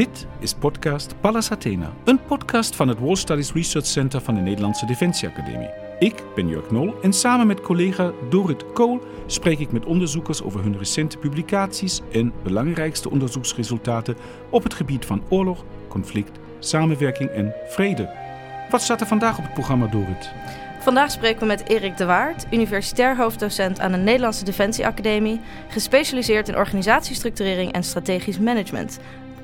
Dit is podcast Pallas Athena, een podcast van het War Studies Research Center van de Nederlandse Defensie Academie. Ik ben Jurk Nol en samen met collega Dorit Kool spreek ik met onderzoekers over hun recente publicaties en belangrijkste onderzoeksresultaten op het gebied van oorlog, conflict, samenwerking en vrede. Wat staat er vandaag op het programma, Dorit? Vandaag spreken we met Erik de Waard, universitair hoofddocent aan de Nederlandse Defensie Academie, gespecialiseerd in organisatiestructurering en strategisch management.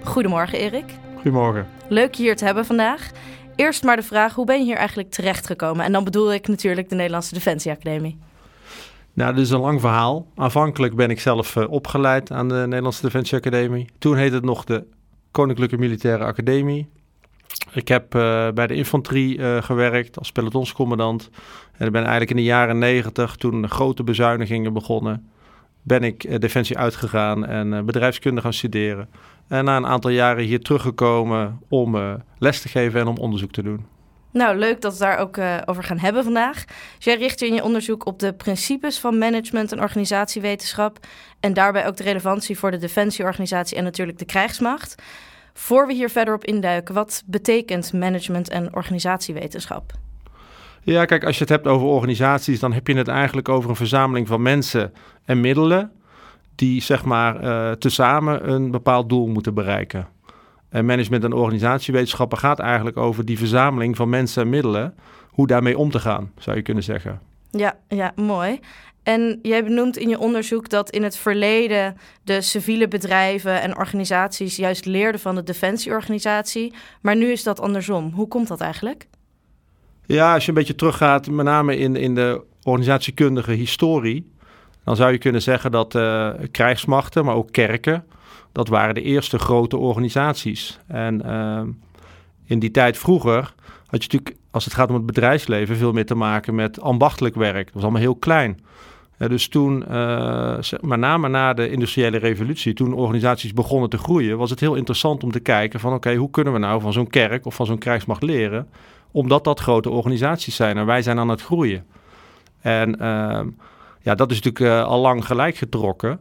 Goedemorgen Erik. Goedemorgen. Leuk je hier te hebben vandaag. Eerst maar de vraag, hoe ben je hier eigenlijk terechtgekomen? En dan bedoel ik natuurlijk de Nederlandse Defensie Academie. Nou, dit is een lang verhaal. Aanvankelijk ben ik zelf uh, opgeleid aan de Nederlandse Defensie Academie. Toen heette het nog de Koninklijke Militaire Academie. Ik heb uh, bij de infanterie uh, gewerkt als pelotonscommandant. En ik ben eigenlijk in de jaren negentig, toen de grote bezuinigingen begonnen, ben ik Defensie uitgegaan en bedrijfskunde gaan studeren. En na een aantal jaren hier teruggekomen om uh, les te geven en om onderzoek te doen. Nou, leuk dat we daar ook uh, over gaan hebben vandaag. Dus jij richt je in je onderzoek op de principes van management en organisatiewetenschap. En daarbij ook de relevantie voor de defensieorganisatie en natuurlijk de krijgsmacht. Voor we hier verder op induiken, wat betekent management en organisatiewetenschap? Ja, kijk, als je het hebt over organisaties, dan heb je het eigenlijk over een verzameling van mensen en middelen die zeg maar uh, tezamen een bepaald doel moeten bereiken. En management en organisatiewetenschappen gaat eigenlijk over die verzameling van mensen en middelen, hoe daarmee om te gaan, zou je kunnen zeggen. Ja, ja, mooi. En jij benoemt in je onderzoek dat in het verleden de civiele bedrijven en organisaties juist leerden van de defensieorganisatie, maar nu is dat andersom. Hoe komt dat eigenlijk? Ja, als je een beetje teruggaat, met name in, in de organisatiekundige historie, dan zou je kunnen zeggen dat uh, krijgsmachten, maar ook kerken, dat waren de eerste grote organisaties. En uh, in die tijd vroeger had je natuurlijk, als het gaat om het bedrijfsleven, veel meer te maken met ambachtelijk werk. Dat was allemaal heel klein. Ja, dus toen, uh, met name na de industriële revolutie, toen organisaties begonnen te groeien, was het heel interessant om te kijken van oké, hoe kunnen we nou van zo'n kerk of van zo'n krijgsmacht leren? Omdat dat grote organisaties zijn en wij zijn aan het groeien. En ehm, ja, dat is natuurlijk uh, al lang gelijk getrokken.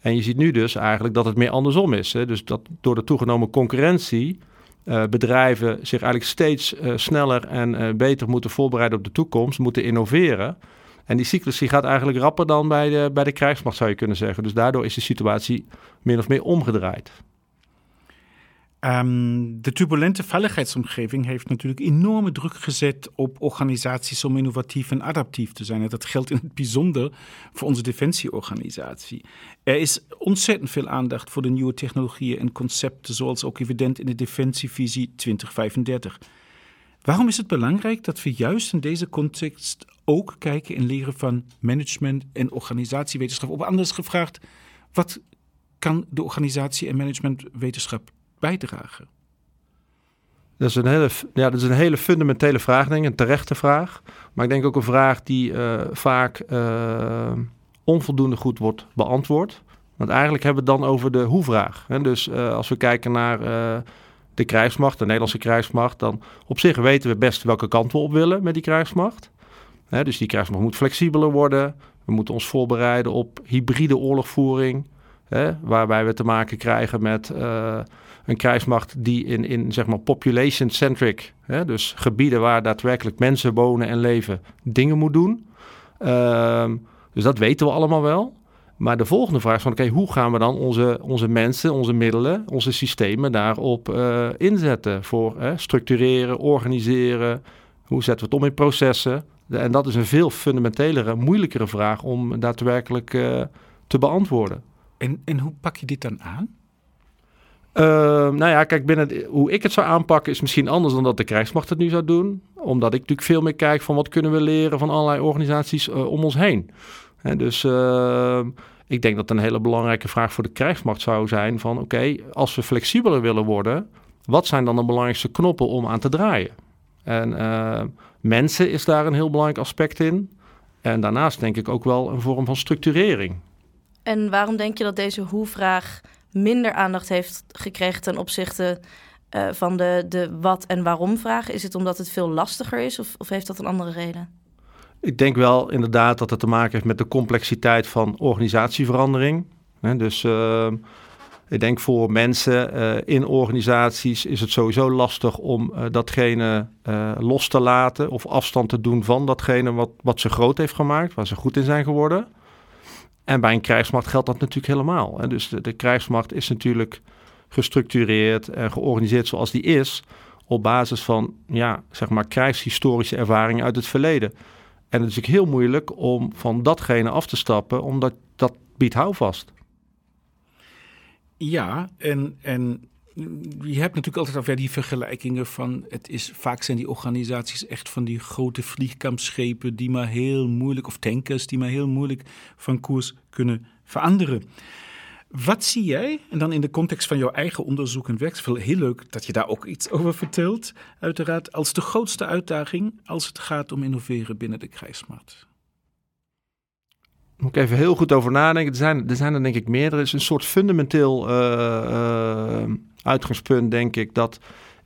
En je ziet nu dus eigenlijk dat het meer andersom is. Hè? Dus dat door de toegenomen concurrentie uh, bedrijven zich eigenlijk steeds uh, sneller en beter moeten voorbereiden op de toekomst, moeten innoveren. En die cyclus die gaat eigenlijk rapper dan bij de, bij de krijgsmacht, zou je kunnen zeggen. Dus daardoor is de situatie min of meer omgedraaid. Um, de turbulente veiligheidsomgeving heeft natuurlijk enorme druk gezet op organisaties om innovatief en adaptief te zijn. En dat geldt in het bijzonder voor onze defensieorganisatie. Er is ontzettend veel aandacht voor de nieuwe technologieën en concepten, zoals ook evident in de Defensievisie 2035. Waarom is het belangrijk dat we juist in deze context ook kijken en leren van management en organisatiewetenschap? Of anders gevraagd, wat kan de organisatie- en managementwetenschap bijdragen? Dat is, een hele, ja, dat is een hele fundamentele vraag, denk ik, een terechte vraag. Maar ik denk ook een vraag die uh, vaak uh, onvoldoende goed wordt beantwoord. Want eigenlijk hebben we het dan over de hoe-vraag. Dus uh, als we kijken naar de krijgsmacht, de Nederlandse krijgsmacht, dan op zich weten we best welke kant we op willen met die krijgsmacht. dus die krijgsmacht moet flexibeler worden. We moeten ons voorbereiden op hybride oorlogvoering. Hè, waarbij we te maken krijgen met een krijgsmacht die in, in zeg maar population-centric, dus gebieden waar daadwerkelijk mensen wonen en leven, dingen moet doen. Uh, dus dat weten we allemaal wel. Maar de volgende vraag is van oké, hoe gaan we dan onze, onze mensen, onze middelen, onze systemen daarop uh, inzetten voor structureren, organiseren. Hoe zetten we het om in processen? En dat is een veel fundamentelere, moeilijkere vraag om daadwerkelijk uh, te beantwoorden. En, en hoe pak je dit dan aan? Uh, nou ja, kijk, binnen hoe ik het zou aanpakken is misschien anders dan dat de krijgsmacht het nu zou doen. Omdat ik natuurlijk veel meer kijk van wat kunnen we leren van allerlei organisaties uh, om ons heen. He, dus uh, ik denk dat een hele belangrijke vraag voor de krijgsmacht zou zijn van oké, als we flexibeler willen worden, wat zijn dan de belangrijkste knoppen om aan te draaien? En mensen is daar een heel belangrijk aspect in. En daarnaast denk ik ook wel een vorm van structurering. En waarom denk je dat deze hoe-vraag minder aandacht heeft gekregen ten opzichte uh, van de, de wat en waarom vragen? Is het omdat het veel lastiger is of, of heeft dat een andere reden? Ik denk wel inderdaad dat het te maken heeft met de complexiteit van organisatieverandering. dus uh, Ik denk voor mensen uh, in organisaties is het sowieso lastig om datgene los te laten of afstand te doen van datgene wat, wat ze groot heeft gemaakt, waar ze goed in zijn geworden. En bij een krijgsmacht geldt dat natuurlijk helemaal. Hè. Dus de, de krijgsmacht is natuurlijk gestructureerd en georganiseerd zoals die is, op basis van ja, zeg maar krijgshistorische ervaringen uit het verleden. En het is natuurlijk heel moeilijk om van datgene af te stappen, omdat dat biedt houvast. Ja, en, en je hebt natuurlijk altijd over die vergelijkingen van het is vaak zijn die organisaties echt van die grote vliegkampschepen die maar heel moeilijk of tankers die maar heel moeilijk van koers kunnen veranderen. Wat zie jij, en dan in de context van jouw eigen onderzoek en werk, heel leuk dat je daar ook iets over vertelt, uiteraard, als de grootste uitdaging als het gaat om innoveren binnen de krijgsmacht? Moet ik even heel goed over nadenken. Er zijn er, zijn er denk ik meerdere. Het is een soort fundamenteel uh, uh, uitgangspunt, denk ik, dat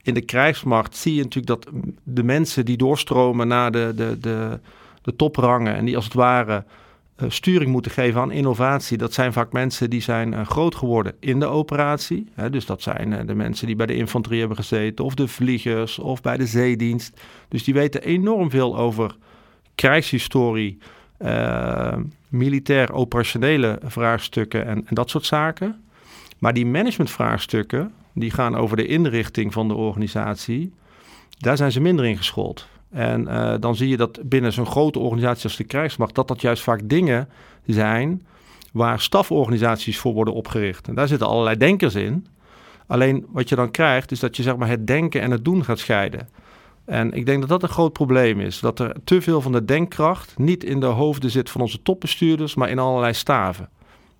in de krijgsmacht zie je natuurlijk dat de mensen die doorstromen naar de, de, de, de toprangen en die als het ware uh, sturing moeten geven aan innovatie, dat zijn vaak mensen die zijn groot geworden in de operatie. Hè, dus dat zijn de mensen die bij de infanterie hebben gezeten, of de vliegers, of bij de zeedienst. Dus die weten enorm veel over krijgshistorie, militair operationele vraagstukken en, en, dat soort zaken. Maar die managementvraagstukken, die gaan over de inrichting van de organisatie, daar zijn ze minder in geschoold. En uh, dan zie je dat binnen zo'n grote organisatie als de krijgsmacht, dat dat juist vaak dingen zijn waar staforganisaties voor worden opgericht. En daar zitten allerlei denkers in. Alleen wat je dan krijgt, is dat je zeg maar het denken en het doen gaat scheiden. En ik denk dat dat een groot probleem is. Dat er te veel van de denkkracht niet in de hoofden zit van onze topbestuurders, maar in allerlei staven.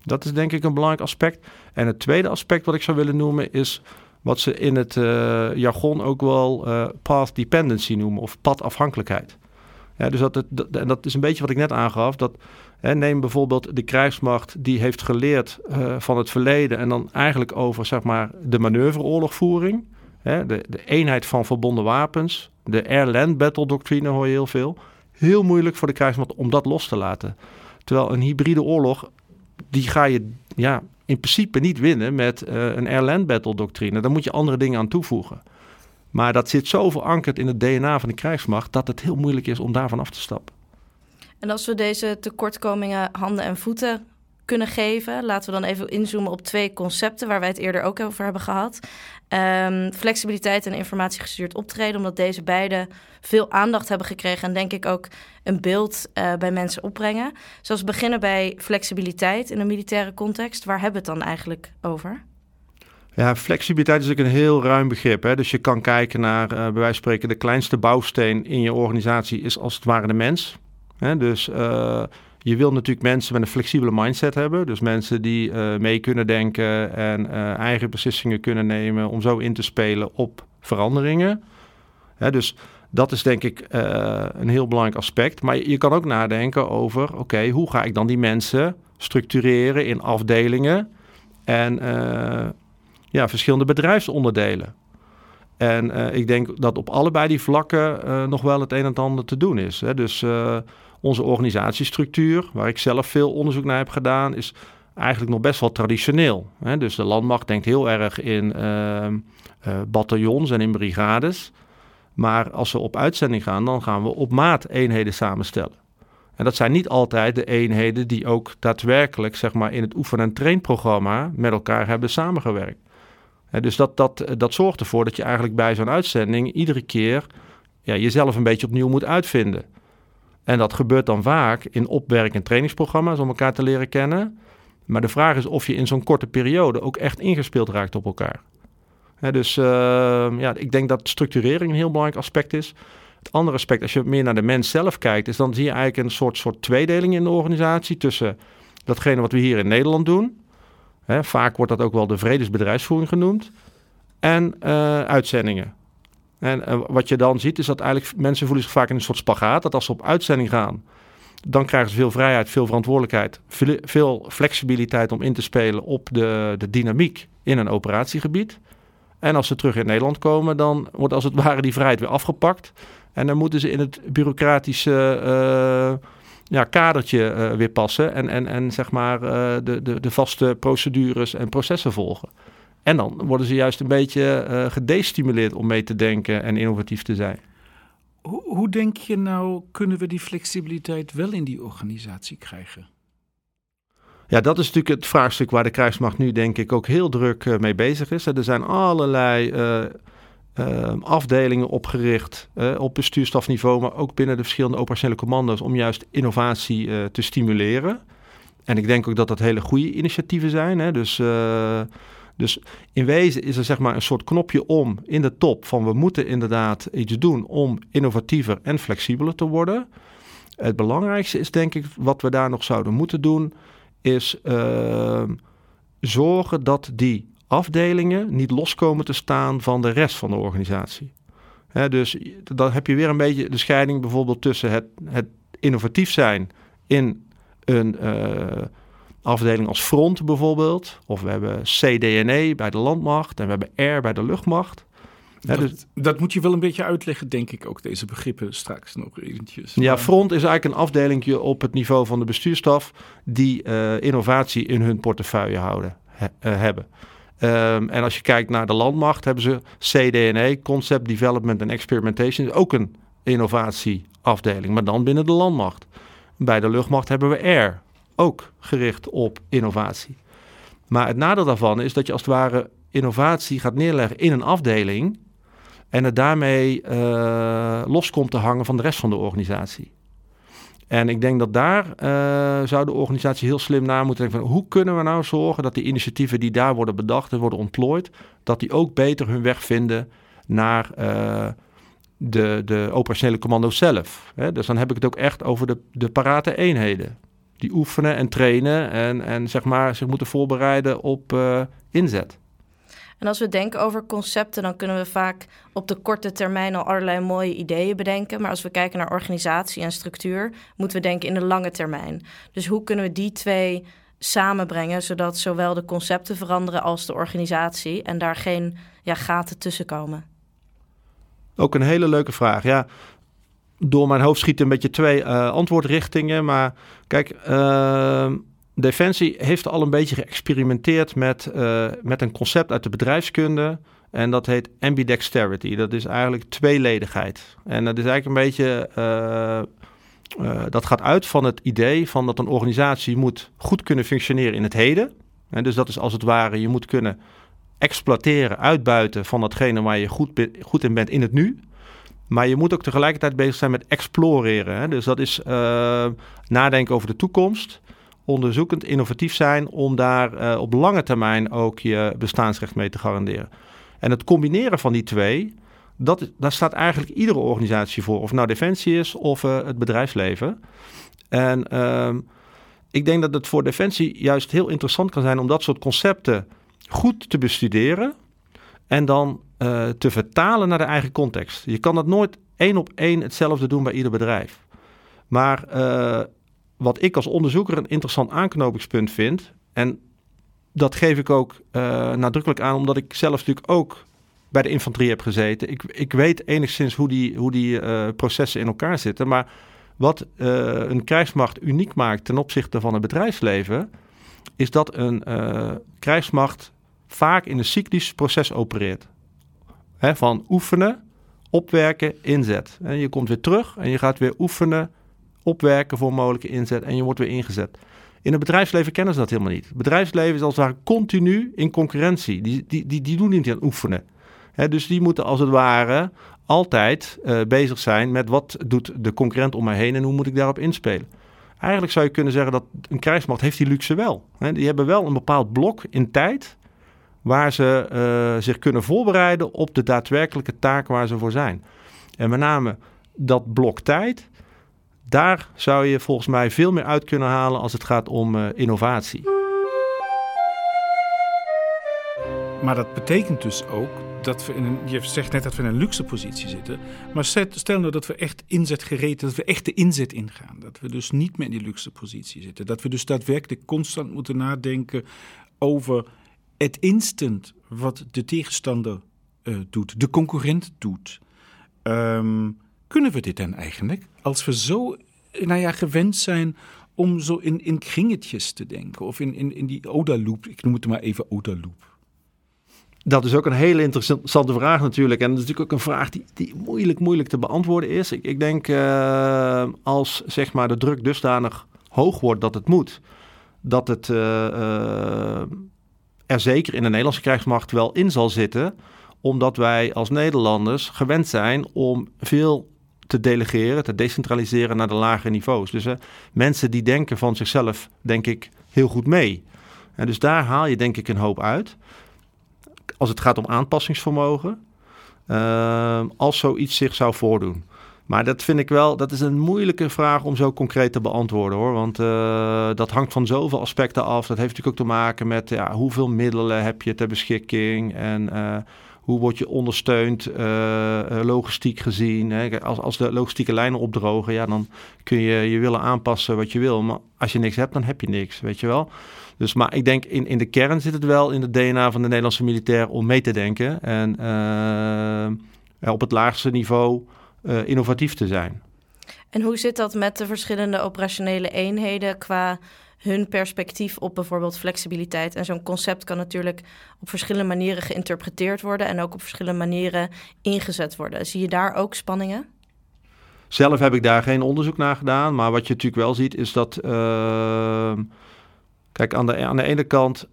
Dat is denk ik een belangrijk aspect. En het tweede aspect wat ik zou willen noemen is wat ze in het uh, jargon ook wel uh, path dependency noemen of padafhankelijkheid. Ja, dus dat, het, en dat is een beetje wat ik net aangaf. Dat, hè, neem bijvoorbeeld de krijgsmacht die heeft geleerd uh, van het verleden en dan eigenlijk over zeg maar, de manoeuvreoorlogvoering. De, de eenheid van verbonden wapens. De air-land battle doctrine hoor je heel veel. Heel moeilijk voor de krijgsmacht om dat los te laten. Terwijl een hybride oorlog, die ga je ja, in principe niet winnen met uh, een airland battle doctrine. Daar moet je andere dingen aan toevoegen. Maar dat zit zo verankerd in het DNA van de krijgsmacht dat het heel moeilijk is om daarvan af te stappen. En als we deze tekortkomingen handen en voeten kunnen geven. Laten we dan even inzoomen op twee concepten waar wij het eerder ook over hebben gehad. Um, flexibiliteit en informatiegestuurd optreden, omdat deze beide veel aandacht hebben gekregen en denk ik ook een beeld uh, bij mensen opbrengen. Zoals we beginnen bij flexibiliteit in een militaire context. Waar hebben we het dan eigenlijk over? Ja, flexibiliteit is ook een heel ruim begrip. Hè? Dus je kan kijken naar, uh, bij wijze van spreken, de kleinste bouwsteen in je organisatie is als het ware de mens. Hè? Dus uh, je wil natuurlijk mensen met een flexibele mindset hebben. Dus mensen die uh, mee kunnen denken en uh, eigen beslissingen kunnen nemen om zo in te spelen op veranderingen. Dus dat is denk ik uh, een heel belangrijk aspect. Maar je, kan ook nadenken over, oké, hoe ga ik dan die mensen structureren in afdelingen en ja, verschillende bedrijfsonderdelen. En ik denk dat op allebei die vlakken nog wel het een en ander te doen is. Hè. Dus onze organisatiestructuur, waar ik zelf veel onderzoek naar heb gedaan, is eigenlijk nog best wel traditioneel. Hè? Dus de landmacht denkt heel erg in uh, bataljons en in brigades. Maar als we op uitzending gaan, dan gaan we op maat eenheden samenstellen. En dat zijn niet altijd de eenheden die ook daadwerkelijk zeg maar, in het oefen- en trainprogramma met elkaar hebben samengewerkt. dus dat, dat, dat zorgt ervoor dat je eigenlijk bij zo'n uitzending iedere keer ja, jezelf een beetje opnieuw moet uitvinden. En dat gebeurt dan vaak in opwerk- en trainingsprogramma's om elkaar te leren kennen. Maar de vraag is of je in zo'n korte periode ook echt ingespeeld raakt op elkaar. dus uh, ja, ik denk dat structurering een heel belangrijk aspect is. Het andere aspect, als je meer naar de mens zelf kijkt, is dan zie je eigenlijk een soort, soort tweedeling in de organisatie tussen datgene wat we hier in Nederland doen. vaak wordt dat ook wel de vredesbedrijfsvoering genoemd. En uh, uitzendingen. En wat je dan ziet is dat eigenlijk mensen voelen zich vaak in een soort spagaat. Dat als ze op uitzending gaan, dan krijgen ze veel vrijheid, veel verantwoordelijkheid, veel, veel flexibiliteit om in te spelen op de, de dynamiek in een operatiegebied. En als ze terug in Nederland komen, dan wordt als het ware die vrijheid weer afgepakt. En dan moeten ze in het bureaucratische uh, ja, kadertje weer passen en, en, en zeg maar de, de, de vaste procedures en processen volgen. En dan worden ze juist een beetje gedestimuleerd om mee te denken en innovatief te zijn. Hoe, hoe denk je nou, kunnen we die flexibiliteit wel in die organisatie krijgen? Ja, dat is natuurlijk het vraagstuk waar de krijgsmacht nu denk ik ook heel druk uh, mee bezig is. Er zijn allerlei uh, uh, afdelingen opgericht op bestuurstafniveau, maar ook binnen de verschillende operationele commando's om juist innovatie te stimuleren. En ik denk ook dat dat hele goede initiatieven zijn. Hè? Dus, dus in wezen is er zeg maar een soort knopje om in de top van we moeten inderdaad iets doen om innovatiever en flexibeler te worden. Het belangrijkste is denk ik wat we daar nog zouden moeten doen is uh, zorgen dat die afdelingen niet loskomen te staan van de rest van de organisatie. dus dan heb je weer een beetje de scheiding bijvoorbeeld tussen het, het innovatief zijn in een uh, afdeling als front bijvoorbeeld. Of we hebben CDNE bij de landmacht en we hebben R bij de luchtmacht. Dat, dus, dat, moet je wel een beetje uitleggen, denk ik ook, deze begrippen straks nog eventjes. Ja, Front is eigenlijk een afdeling op het niveau van de bestuurstaf die uh, innovatie in hun portefeuille houden, he, uh, hebben. Um, en als je kijkt naar de landmacht, hebben ze CDNE, Concept Development and Experimentation, ook een innovatieafdeling, maar dan binnen de landmacht. Bij de luchtmacht hebben we Air, ook gericht op innovatie. Maar het nadeel daarvan is dat je als het ware innovatie gaat neerleggen in een afdeling en het daarmee uh, los komt te hangen van de rest van de organisatie. En ik denk dat daar uh, zou de organisatie heel slim na moeten denken van hoe kunnen we nou zorgen dat die initiatieven die daar worden bedacht en worden ontplooid, dat die ook beter hun weg vinden naar uh, de, de operationele commando zelf. Hè? Dus dan heb ik het ook echt over de, de parate eenheden. Die oefenen en trainen en, en zeg maar zich moeten voorbereiden op uh, inzet. En als we denken over concepten, dan kunnen we vaak op de korte termijn al allerlei mooie ideeën bedenken. Maar als we kijken naar organisatie en structuur, moeten we denken in de lange termijn. Dus hoe kunnen we die twee samenbrengen, zodat zowel de concepten veranderen als de organisatie en daar geen ja, gaten tussen komen? Ook een hele leuke vraag. Ja, door mijn hoofd schieten een beetje twee uh, antwoordrichtingen. Maar kijk, uh, Defensie heeft al een beetje geëxperimenteerd met, uh, met een concept uit de bedrijfskunde. En dat heet ambidexterity. Dat is eigenlijk tweeledigheid. En dat is eigenlijk een beetje. Uh, dat gaat uit van het idee van dat een organisatie moet goed kunnen functioneren in het heden. En dus dat is als het ware, je moet kunnen exploiteren, uitbuiten van datgene waar je goed, goed in bent in het nu. Maar je moet ook tegelijkertijd bezig zijn met exploreren. Hè? Dus dat is nadenken over de toekomst onderzoekend, innovatief zijn om daar uh, op lange termijn ook je bestaansrecht mee te garanderen. En het combineren van die twee, dat, daar staat eigenlijk iedere organisatie voor. Of nou Defensie is of uh, het bedrijfsleven. En uh, ik denk dat het voor Defensie juist heel interessant kan zijn om dat soort concepten goed te bestuderen. En dan uh, te vertalen naar de eigen context. Je kan dat nooit één op één hetzelfde doen bij ieder bedrijf. Maar wat ik als onderzoeker een interessant aanknopingspunt vind. En dat geef ik ook uh, nadrukkelijk aan, omdat ik zelf natuurlijk ook bij de infanterie heb gezeten. Ik, ik weet enigszins hoe die, hoe die processen in elkaar zitten. Maar wat een krijgsmacht uniek maakt ten opzichte van het bedrijfsleven, is dat een krijgsmacht vaak in een cyclisch proces opereert. Van oefenen, opwerken, inzet. En je komt weer terug en je gaat weer oefenen, opwerken voor mogelijke inzet en je wordt weer ingezet. In het bedrijfsleven kennen ze dat helemaal niet. Het bedrijfsleven is als het ware continu in concurrentie. Die, die, die, die doen niet aan oefenen. dus die moeten als het ware altijd uh, bezig zijn met wat doet de concurrent om mij heen en hoe moet ik daarop inspelen. Eigenlijk zou je kunnen zeggen dat een krijgsmacht heeft die luxe wel. Die hebben wel een bepaald blok in tijd waar ze uh, zich kunnen voorbereiden op de daadwerkelijke taak waar ze voor zijn. En met name dat blok tijd, daar zou je volgens mij veel meer uit kunnen halen als het gaat om uh, innovatie. Maar dat betekent dus ook dat we in een, je zegt net dat we in een luxe positie zitten. Maar stel nou dat we echt inzetgereed, dat we echt de inzet ingaan. Dat we dus niet meer in die luxe positie zitten. Dat we dus daadwerkelijk constant moeten nadenken over het instant wat de tegenstander uh, doet, de concurrent doet. Um, kunnen we dit dan eigenlijk? Als we zo nou ja, gewend zijn om zo in, in kringetjes te denken. Of in, in, in die ODA-loop. Ik noem het maar even ODA-loop. Dat is ook een hele interessante vraag natuurlijk. En dat is natuurlijk ook een vraag die, die moeilijk, moeilijk te beantwoorden is. Ik, ik denk uh, als zeg maar de druk dusdanig hoog wordt dat het moet, dat het er zeker in de Nederlandse krijgsmacht wel in zal zitten. Omdat wij als Nederlanders gewend zijn om veel te delegeren, te decentraliseren naar de lagere niveaus. Dus mensen die denken van zichzelf, denk ik, heel goed mee. En dus daar haal je denk ik een hoop uit als het gaat om aanpassingsvermogen, uh, als zoiets zich zou voordoen. Maar dat vind ik wel, dat is een moeilijke vraag om zo concreet te beantwoorden hoor. Want uh, dat hangt van zoveel aspecten af. Dat heeft natuurlijk ook te maken met ja, hoeveel middelen heb je ter beschikking en uh, hoe word je ondersteund uh, logistiek gezien. Hè? Als, als de logistieke lijnen opdrogen, ja, dan kun je je willen aanpassen wat je wil. Maar als je niks hebt, dan heb je niks, weet je wel. Dus, maar ik denk in, in de kern zit het wel in het DNA van de Nederlandse militair om mee te denken. En op het laagste niveau uh, innovatief te zijn. En hoe zit dat met de verschillende operationele eenheden qua hun perspectief op bijvoorbeeld flexibiliteit? En zo'n concept kan natuurlijk op verschillende manieren geïnterpreteerd worden en ook op verschillende manieren ingezet worden. Zie je daar ook spanningen? Zelf heb ik daar geen onderzoek naar gedaan, maar wat je natuurlijk wel ziet is dat. Uh, Kijk, aan de, aan de ene kant,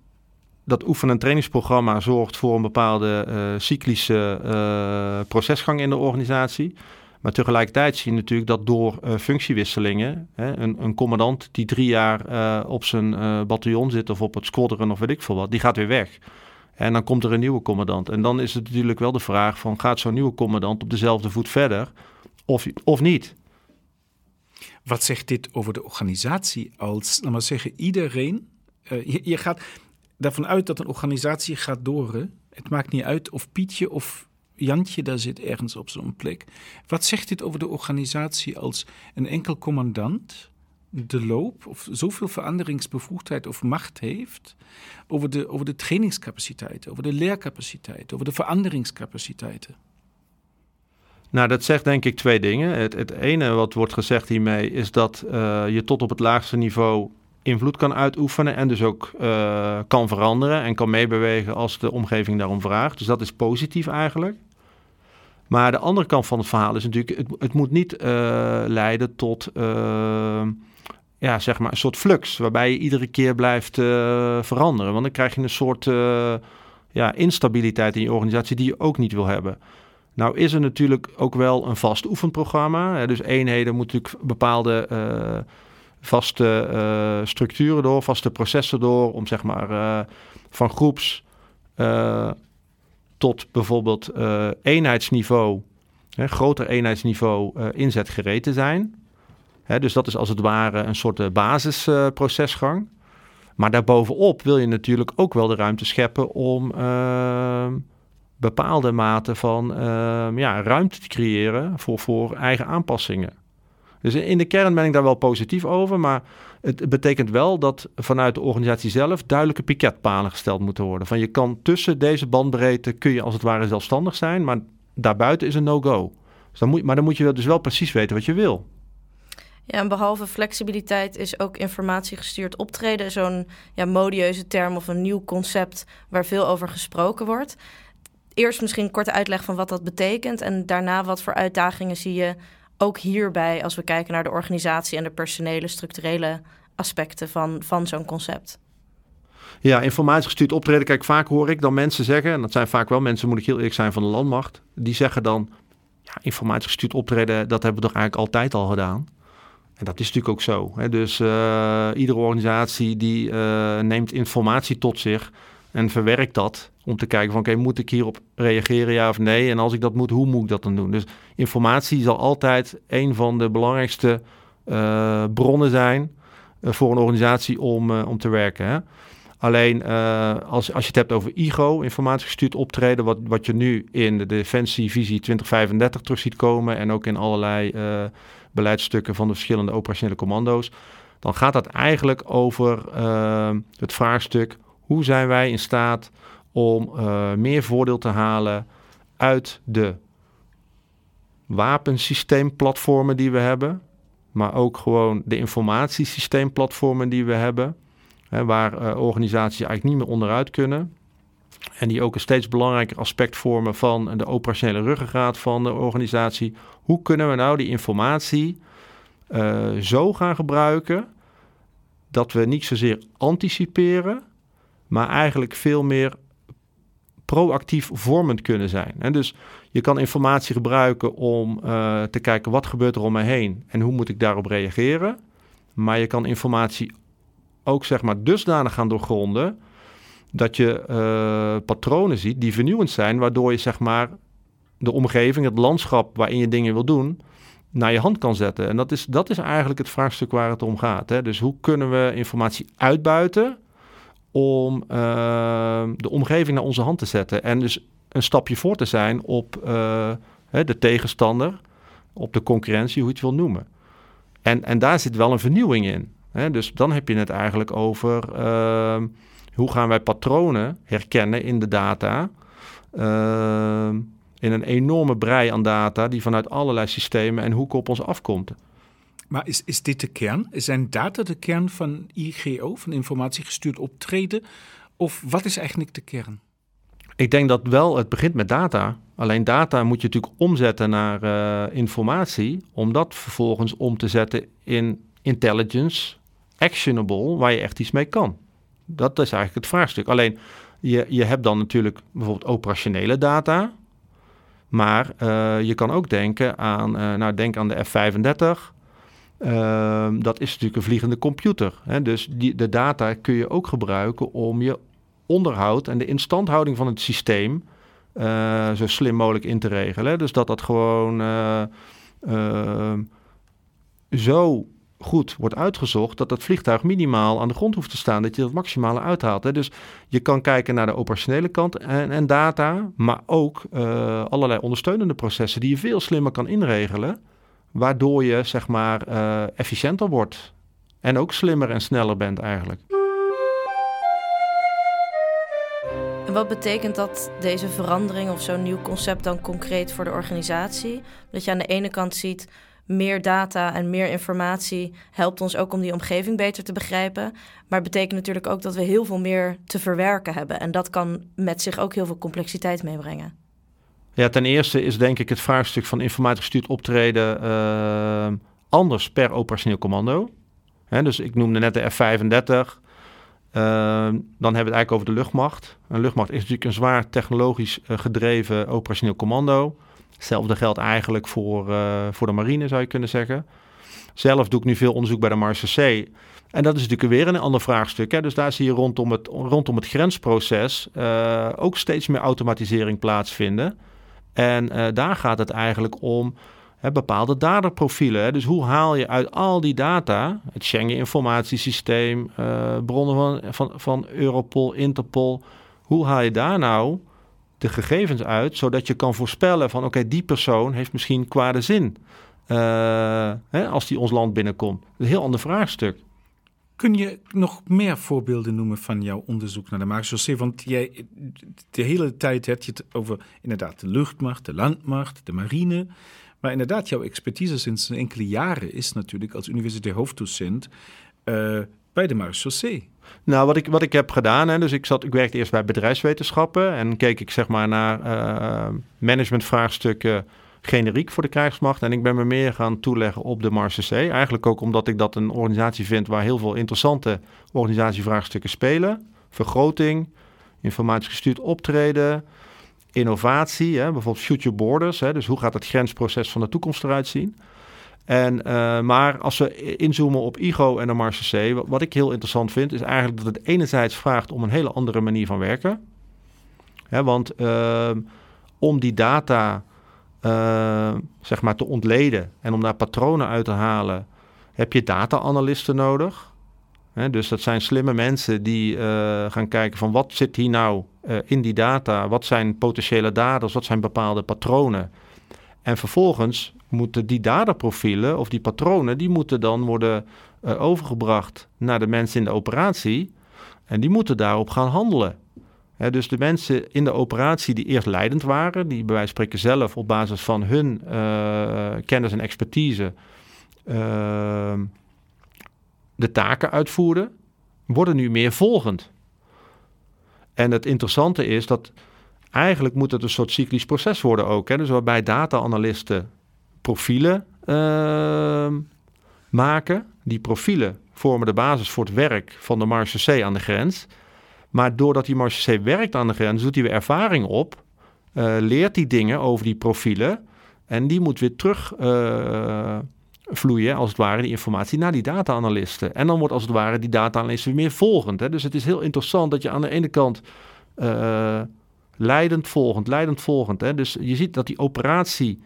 dat oefen- en trainingsprogramma zorgt voor een bepaalde uh, cyclische uh, procesgang in de organisatie. Maar tegelijkertijd zie je natuurlijk dat door uh, functiewisselingen, hè, een, een, commandant die drie jaar op zijn bataljon zit of op het squadron of weet ik veel wat, die gaat weer weg. En dan komt er een nieuwe commandant. En dan is het natuurlijk wel de vraag van gaat zo'n nieuwe commandant op dezelfde voet verder of, of niet? Wat zegt dit over de organisatie als, laten we zeggen, iedereen je, gaat ervan uit dat een organisatie gaat door. Het maakt niet uit of Pietje of Jantje daar zit ergens op zo'n plek. Wat zegt dit over de organisatie als een enkel commandant de loop of zoveel veranderingsbevoegdheid of macht heeft over de, over de trainingscapaciteit, over de leercapaciteit, over de veranderingscapaciteiten? Nou, dat zegt denk ik twee dingen. Het, het ene wat wordt gezegd hiermee is dat uh, je tot op het laagste niveau invloed kan uitoefenen en dus ook uh, kan veranderen en kan meebewegen als de omgeving daarom vraagt. Dus dat is positief eigenlijk. Maar de andere kant van het verhaal is natuurlijk, het, het moet niet uh, leiden tot uh, ja, zeg maar een soort flux, waarbij je iedere keer blijft veranderen. Want dan krijg je een soort ja, instabiliteit in je organisatie die je ook niet wil hebben. Nou is er natuurlijk ook wel een vast oefenprogramma. Hè, dus eenheden moeten natuurlijk bepaalde vaste uh, structuren door, vaste processen door, om zeg maar uh, van groeps uh, tot bijvoorbeeld eenheidsniveau, hè, groter eenheidsniveau inzetgereed te zijn. Hè, dus dat is als het ware een soort basisprocesgang. maar daarbovenop wil je natuurlijk ook wel de ruimte scheppen om bepaalde mate van ja, ruimte te creëren voor, voor eigen aanpassingen. Dus in de kern ben ik daar wel positief over. Maar het betekent wel dat vanuit de organisatie zelf duidelijke piketpalen gesteld moeten worden. Van je kan tussen deze bandbreedte kun je als het ware zelfstandig zijn, maar daarbuiten is een no-go. Dus dan moet, maar dan moet je dus wel precies weten wat je wil. Ja, en behalve flexibiliteit is ook informatiegestuurd optreden zo'n ja, modieuze term of een nieuw concept waar veel over gesproken wordt. Eerst misschien een korte uitleg van wat dat betekent en daarna wat voor uitdagingen zie je ook hierbij, als we kijken naar de organisatie en de personele, structurele aspecten van, van zo'n concept? Ja, informatiegestuurd optreden. Kijk, vaak hoor ik dan mensen zeggen, en dat zijn vaak wel mensen, moet ik heel eerlijk zijn, van de landmacht, die zeggen dan, ja, informatiegestuurd optreden, dat hebben we toch eigenlijk altijd al gedaan. En dat is natuurlijk ook zo. Hè? Dus uh, iedere organisatie die uh, neemt informatie tot zich en verwerkt dat om te kijken van oké, moet ik hierop reageren ja of nee? En als ik dat moet, hoe moet ik dat dan doen? Dus informatie zal altijd een van de belangrijkste uh, bronnen zijn uh, voor een organisatie om, uh, om te werken. Hè? Alleen als, als je het hebt over IGO, informatiegestuurd optreden, wat, wat je nu in de Defensievisie 2035 terug ziet komen en ook in allerlei beleidsstukken van de verschillende operationele commando's, dan gaat dat eigenlijk over het vraagstuk hoe zijn wij in staat om uh, meer voordeel te halen uit de wapensysteemplatformen die we hebben. maar ook gewoon de informatiesysteemplatformen die we hebben, hè, waar uh, organisaties eigenlijk niet meer onderuit kunnen. En die ook een steeds belangrijker aspect vormen van de operationele ruggengraat van de organisatie. Hoe kunnen we nou die informatie uh, zo gaan gebruiken dat we niet zozeer anticiperen, maar eigenlijk veel meer proactief vormend kunnen zijn. En dus je kan informatie gebruiken om uh, te kijken wat gebeurt er om mij heen en hoe moet ik daarop reageren. Maar je kan informatie ook zeg maar dusdanig gaan doorgronden dat je uh, patronen ziet die vernieuwend zijn, waardoor je zeg maar de omgeving, het landschap waarin je dingen wil doen, naar je hand kan zetten. En dat is, dat is eigenlijk het vraagstuk waar het om gaat. Hè? Dus hoe kunnen we informatie uitbuiten om uh, de omgeving naar onze hand te zetten. En dus een stapje voor te zijn op uh, de tegenstander, op de concurrentie, hoe je het wil noemen. En, en daar zit wel een vernieuwing in. Hè? Dus dan heb je het eigenlijk over uh, hoe gaan wij patronen herkennen in de data. Ehm, in een enorme brei aan data die vanuit allerlei systemen en hoeken op ons afkomt. Maar is, is dit de kern? Zijn data de kern van IGO, van informatiegestuurd optreden? Of wat is eigenlijk de kern? Ik denk dat wel het begint met data. Alleen data moet je natuurlijk omzetten naar uh, informatie, om dat vervolgens om te zetten in intelligence, actionable, waar je echt iets mee kan. Dat is eigenlijk het vraagstuk. Alleen je, je hebt dan natuurlijk bijvoorbeeld operationele data, maar uh, je kan ook denken aan, uh, nou denk aan de F35, uh, dat is natuurlijk een vliegende computer. Hè? Dus die, de data kun je ook gebruiken om je onderhoud en de instandhouding van het systeem uh, zo slim mogelijk in te regelen. Hè? Dus dat dat gewoon uh, zo goed wordt uitgezocht dat dat vliegtuig minimaal aan de grond hoeft te staan, dat je het maximale uithaalt. Hè? Dus je kan kijken naar de operationele kant en, en data, maar ook uh, allerlei ondersteunende processen die je veel slimmer kan inregelen waardoor je zeg maar uh, efficiënter wordt. En ook slimmer en sneller bent eigenlijk. En wat betekent dat deze verandering of zo'n nieuw concept dan concreet voor de organisatie? Dat je aan de ene kant ziet meer data en meer informatie helpt ons ook om die omgeving beter te begrijpen. Maar het betekent natuurlijk ook dat we heel veel meer te verwerken hebben. En dat kan met zich ook heel veel complexiteit meebrengen. Ja, ten eerste is denk ik het vraagstuk van informatiegestuurd optreden uh, anders per operationeel commando. Hè, dus ik noemde net de F-35. Uh, dan hebben we het eigenlijk over de luchtmacht. Een luchtmacht is natuurlijk een zwaar technologisch uh, gedreven operationeel commando. Hetzelfde geldt eigenlijk voor, uh, voor de marine, zou je kunnen zeggen. Zelf doe ik nu veel onderzoek bij de Marseillais. En dat is natuurlijk weer een ander vraagstuk. Hè? Dus daar zie je rondom het, rondom het grensproces ook steeds meer automatisering plaatsvinden. En uh, daar gaat het eigenlijk om hè, bepaalde daderprofielen. Hè. Dus hoe haal je uit al die data, het Schengen-informatiesysteem, uh, bronnen van, van, van Europol, Interpol, hoe haal je daar nou de gegevens uit, zodat je kan voorspellen van oké, die persoon heeft misschien kwade zin uh, hè, als die ons land binnenkomt. Een heel ander vraagstuk. Kun je nog meer voorbeelden noemen van jouw onderzoek naar de marechaussee? Want jij, de hele tijd heb je het over inderdaad de luchtmacht, de landmacht, de marine. Maar inderdaad, jouw expertise sinds enkele jaren is natuurlijk als universitair hoofddocent uh, bij de marechaussee. Nou, wat ik, wat ik heb gedaan, hè, dus ik, zat, ik werkte eerst bij bedrijfswetenschappen en keek ik zeg maar naar uh, managementvraagstukken generiek voor de krijgsmacht. En ik ben me meer gaan toeleggen op de Marseillais. Eigenlijk ook omdat ik dat een organisatie vind waar heel veel interessante organisatievraagstukken spelen. Vergroting, informatiegestuurd optreden, innovatie, hè, bijvoorbeeld future borders. Hè, dus hoe gaat het grensproces van de toekomst eruit zien? En, uh, maar als we inzoomen op IGO en de Marseillais, wat, wat ik heel interessant vind, is eigenlijk dat het enerzijds vraagt om een hele andere manier van werken. Hè, want uh, om die data uh, zeg maar te ontleden en om daar patronen uit te halen, heb je data-analysten nodig. He, dus dat zijn slimme mensen die uh, gaan kijken van wat zit hier nou uh, in die data, wat zijn potentiële daders, wat zijn bepaalde patronen. En vervolgens moeten die dataprofielen of die patronen, die moeten dan worden overgebracht naar de mensen in de operatie. En die moeten daarop gaan handelen dus de mensen in de operatie die eerst leidend waren, die bij wijze van spreken zelf op basis van hun uh, kennis en expertise ehm, de taken uitvoerden, worden nu meer volgend. En het interessante is dat eigenlijk moet het een soort cyclisch proces worden ook. Hè? Dus waarbij data-analisten profielen ehm, maken. Die profielen vormen de basis voor het werk van de marge C aan de grens. Maar doordat die C werkt aan de grens, doet hij weer ervaring op. Uh, leert die dingen over die profielen. En die moet weer terug uh, vloeien, als het ware, die informatie naar die data-analisten. En dan wordt als het ware die data-analyst weer meer volgend. Hè? Dus het is heel interessant dat je aan de ene kant uh, leidend volgend, leidend volgend. Hè? Dus je ziet dat die operatie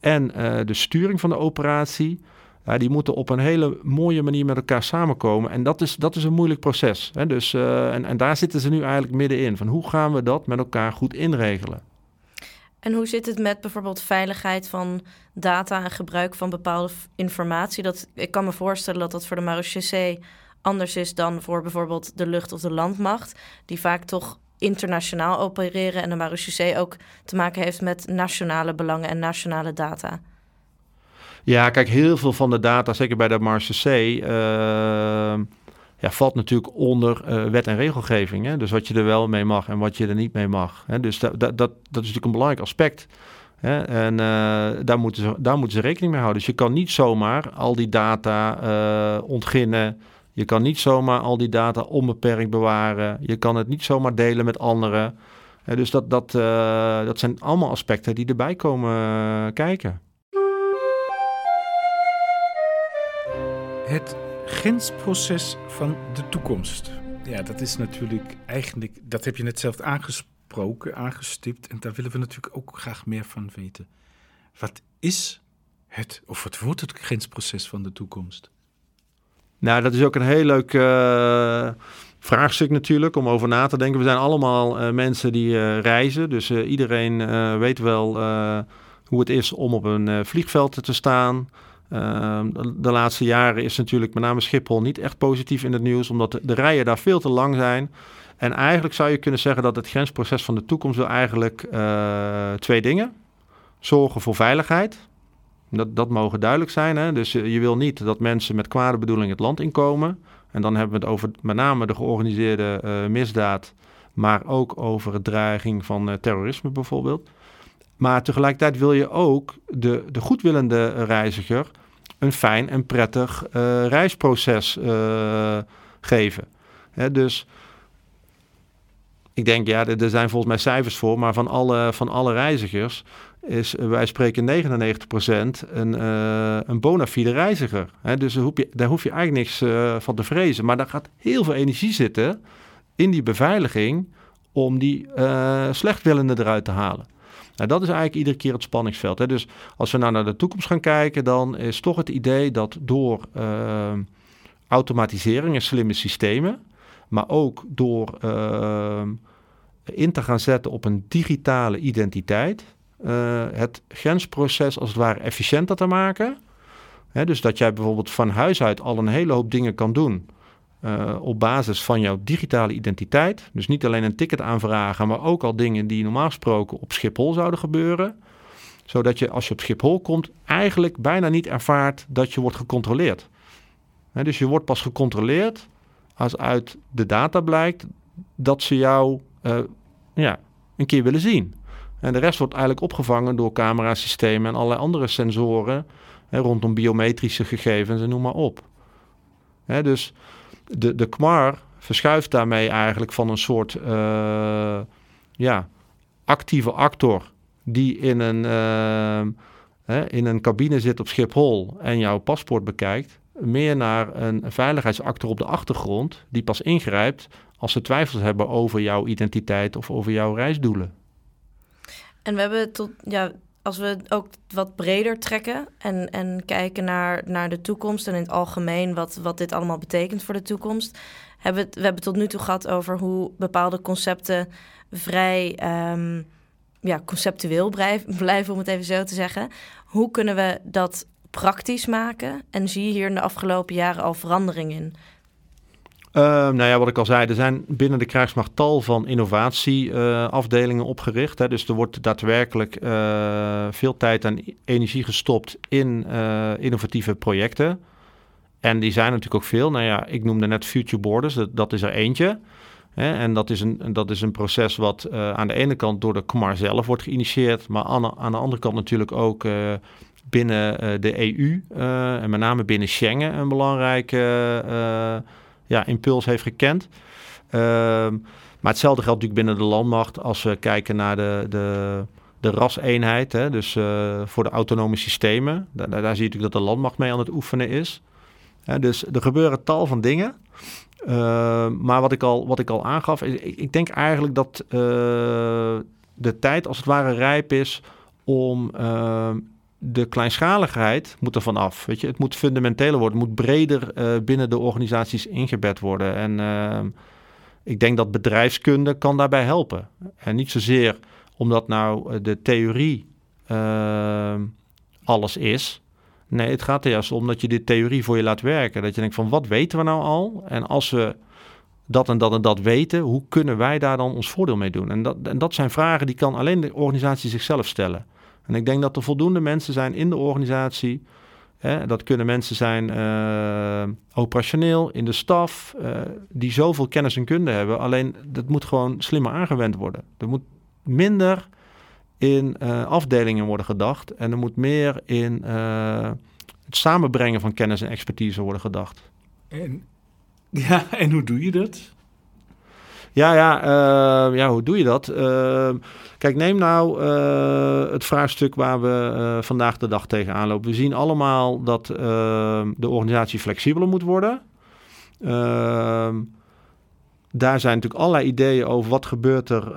en de sturing van de operatie die moeten op een hele mooie manier met elkaar samenkomen. En dat is, dat is een moeilijk proces. Hè? Dus, uh, en, en daar zitten ze nu eigenlijk middenin. Van hoe gaan we dat met elkaar goed inregelen? En hoe zit het met bijvoorbeeld veiligheid van data en gebruik van bepaalde informatie? Dat, ik kan me voorstellen dat dat voor de marechaussee anders is dan voor bijvoorbeeld de lucht- of de landmacht, die vaak toch internationaal opereren en de marechaussee ook te maken heeft met nationale belangen en nationale data. Ja, kijk, heel veel van de data, zeker bij de Marse C, uh, ja, valt natuurlijk onder uh, wet en regelgeving. Hè? Dus wat je er wel mee mag en wat je er niet mee mag. Hè? Dus dat, dat, is natuurlijk een belangrijk aspect. Hè? En uh, daar, moeten ze, daar moeten ze rekening mee houden. Dus je kan niet zomaar al die data ontginnen. Je kan niet zomaar al die data onbeperkt bewaren. Je kan het niet zomaar delen met anderen. dus dat, dat, dat zijn allemaal aspecten die erbij komen kijken. Het grensproces van de toekomst. Ja, dat is natuurlijk eigenlijk, dat heb je net zelf aangesproken, aangestipt. En daar willen we natuurlijk ook graag meer van weten. Wat is het, of wat wordt het grensproces van de toekomst? Nou, dat is ook een heel leuk uh, vraagstuk natuurlijk om over na te denken. We zijn allemaal uh, mensen die uh, reizen, dus iedereen weet wel hoe het is om op een vliegveld te staan. Ehm, de, laatste jaren is natuurlijk met name Schiphol niet echt positief in het nieuws, omdat de, rijen daar veel te lang zijn. En eigenlijk zou je kunnen zeggen dat het grensproces van de toekomst wil eigenlijk uh, twee dingen. Zorgen voor veiligheid. Dat, dat mogen duidelijk zijn. Hè? Dus je, je wil niet dat mensen met kwade bedoeling het land inkomen. En dan hebben we het over met name de georganiseerde uh, misdaad, maar ook over het dreiging van terrorisme bijvoorbeeld. Maar tegelijkertijd wil je ook de, de goedwillende reiziger een fijn en prettig uh, reisproces uh, geven. Hè, dus ik denk, ja, er zijn volgens mij cijfers voor, maar van alle, van alle reizigers is, wij spreken 99% een, uh, een bona fide reiziger. Hè, dus daar hoef, je, daar hoef je eigenlijk niks van te vrezen. Maar daar gaat heel veel energie zitten in die beveiliging om die slechtwillenden eruit te halen. Nou, dat is eigenlijk iedere keer het spanningsveld. Hè. Dus als we nou naar de toekomst gaan kijken, dan is toch het idee dat door uh, automatisering en slimme systemen, maar ook door uh, in te gaan zetten op een digitale identiteit, uh, het grensproces als het ware efficiënter te maken. Hè, dus dat jij bijvoorbeeld van huis uit al een hele hoop dingen kan doen. Uh, op basis van jouw digitale identiteit. Dus niet alleen een ticket aanvragen, maar ook al dingen die normaal gesproken op Schiphol zouden gebeuren. Zodat je als je op Schiphol komt, eigenlijk bijna niet ervaart dat je wordt gecontroleerd. dus je wordt pas gecontroleerd als uit de data blijkt dat ze jou uh, ja, een keer willen zien. En de rest wordt eigenlijk opgevangen door camerasystemen en allerlei andere sensoren rondom biometrische gegevens en noem maar op. dus de, de KMAR verschuift daarmee eigenlijk van een soort uh, ja, actieve actor die in een, hè, in een cabine zit op Schiphol en jouw paspoort bekijkt, meer naar een veiligheidsactor op de achtergrond die pas ingrijpt als ze twijfels hebben over jouw identiteit of over jouw reisdoelen. En we hebben tot, ja, als we ook wat breder trekken en, en kijken naar, naar de toekomst en in het algemeen wat, wat dit allemaal betekent voor de toekomst, hebben we, we hebben tot nu toe gehad over hoe bepaalde concepten vrij um, ja, conceptueel blijven, blijven, om het even zo te zeggen. Hoe kunnen we dat praktisch maken? En zie je hier in de afgelopen jaren al verandering in? Uh, nou ja, wat ik al zei, er zijn binnen de krijgsmacht tal van innovatieafdelingen opgericht. Hè. Dus er wordt daadwerkelijk uh, veel tijd en energie gestopt in uh, innovatieve projecten. En die zijn natuurlijk ook veel. Nou ja, ik noemde net Future Borders, dat, dat is er eentje. Hè. En dat is, een, dat is een proces wat aan de ene kant door de KMAR zelf wordt geïnitieerd, maar aan, aan de andere kant natuurlijk ook binnen de EU en met name binnen Schengen een belangrijke ja, impuls heeft gekend. Ehm, maar hetzelfde geldt natuurlijk binnen de landmacht als we kijken naar de, de, de raseenheid. Hè, dus uh, voor de autonome systemen. Daar, daar, zie je natuurlijk dat de landmacht mee aan het oefenen is. dus er gebeuren tal van dingen. Uh, maar wat ik al, wat ik al aangaf, ik, ik denk eigenlijk dat uh, de tijd als het ware rijp is om ehm, de kleinschaligheid moet er vanaf. Weet je? Het moet fundamenteler worden, het moet breder uh, binnen de organisaties ingebed worden. En uh, ik denk dat bedrijfskunde kan daarbij helpen. En niet zozeer omdat nou eh, de theorie alles is. Nee, het gaat er juist om dat je die theorie voor je laat werken. Dat je denkt van wat weten we nou al? En als we dat en dat en dat weten, hoe kunnen wij daar dan ons voordeel mee doen? En dat, en dat zijn vragen die kan alleen de organisatie zichzelf stellen. En ik denk dat er voldoende mensen zijn in de organisatie. Hè, dat kunnen mensen zijn uh, operationeel, in de staf, uh, die zoveel kennis en kunde hebben. Alleen dat moet gewoon slimmer aangewend worden. Er moet minder in uh, afdelingen worden gedacht. En er moet meer in het samenbrengen van kennis en expertise worden gedacht. En, ja, en hoe doe je dat? Ja, ja, uh, ja hoe doe je dat? Uh, kijk, neem nou uh, het vraagstuk waar we vandaag de dag tegenaan lopen. We zien allemaal dat de organisatie flexibeler moet worden. Ehm, daar zijn natuurlijk allerlei ideeën over wat gebeurt er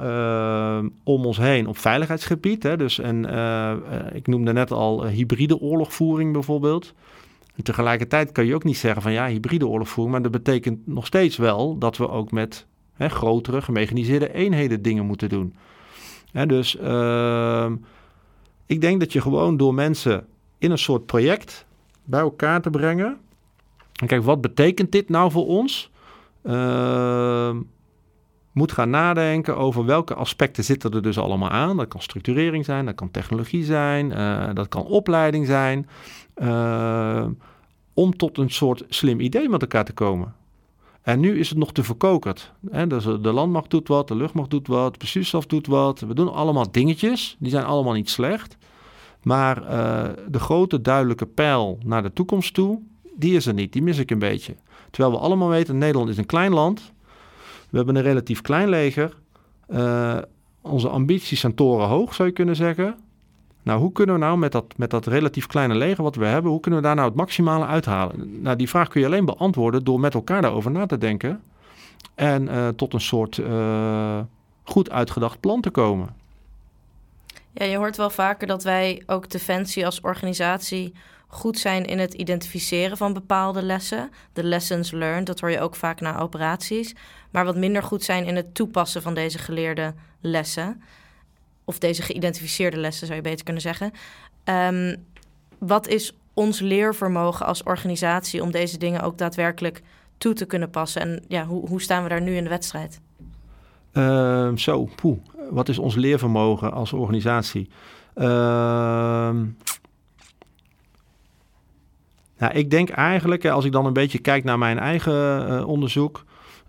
om ons heen op veiligheidsgebied. Hè? Dus, en, ik noemde net al hybride oorlogvoering bijvoorbeeld. Tegelijkertijd kan je ook niet zeggen van ja, hybride oorlogvoering, maar dat betekent nog steeds wel dat we ook met hè, grotere gemechaniseerde eenheden dingen moeten doen. Hè, dus uh, ik denk dat je gewoon door mensen in een soort project bij elkaar te brengen. En kijk, wat betekent dit nou voor ons? Uh, moet gaan nadenken over welke aspecten zitten er dus allemaal aan. Dat kan structurering zijn, dat kan technologie zijn, uh, dat kan opleiding zijn. Uh, om tot een soort slim idee met elkaar te komen. En nu is het nog te verkokerd. Dus de landmacht doet wat, de luchtmacht doet wat, de doet wat. We doen allemaal dingetjes. Die zijn allemaal niet slecht. Maar uh, de grote duidelijke pijl naar de toekomst toe, die is er niet. Die mis ik een beetje. Terwijl we allemaal weten, Nederland is een klein land. We hebben een relatief klein leger. Uh, onze ambities zijn torenhoog, zou je kunnen zeggen. Nou, hoe kunnen we nou met dat, met dat relatief kleine leger wat we hebben, hoe kunnen we daar nou het maximale uithalen? Nou, die vraag kun je alleen beantwoorden door met elkaar daarover na te denken en uh, tot een soort uh, goed uitgedacht plan te komen. Ja, je hoort wel vaker dat wij ook Defensie als organisatie goed zijn in het identificeren van bepaalde lessen. De lessons learned, dat hoor je ook vaak na operaties. Maar wat minder goed zijn in het toepassen van deze geleerde lessen of deze geïdentificeerde lessen zou je beter kunnen zeggen. Um, wat is ons leervermogen als organisatie om deze dingen ook daadwerkelijk toe te kunnen passen? En ja, hoe, hoe staan we daar nu in de wedstrijd? Uh, zo, poeh. Wat is ons leervermogen als organisatie? Uh, nou, ik denk eigenlijk, als ik dan een beetje kijk naar mijn eigen uh, onderzoek,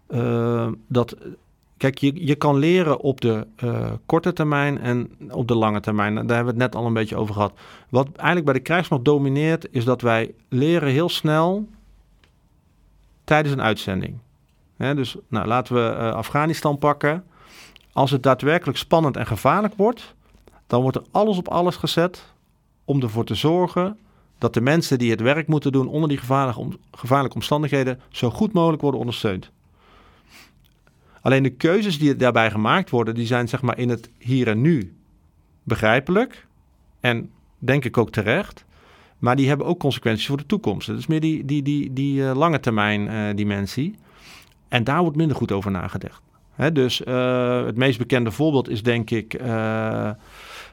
uh, dat Kijk, je, je kan leren op de uh, korte termijn en op de lange termijn. Daar hebben we het net al een beetje over gehad. Wat eigenlijk bij de krijgsmacht domineert, is dat wij leren heel snel tijdens een uitzending. dus nou, laten we uh, Afghanistan pakken. Als het daadwerkelijk spannend en gevaarlijk wordt, dan wordt er alles op alles gezet om ervoor te zorgen dat de mensen die het werk moeten doen onder die gevaarlijke omstandigheden zo goed mogelijk worden ondersteund. Alleen de keuzes die daarbij gemaakt worden, die zijn zeg maar in het hier en nu begrijpelijk. En denk ik ook terecht. Maar die hebben ook consequenties voor de toekomst. Is meer die, die, die, die uh, lange termijn uh, dimensie. En daar wordt minder goed over nagedacht. Hè, dus uh, het meest bekende voorbeeld is denk ik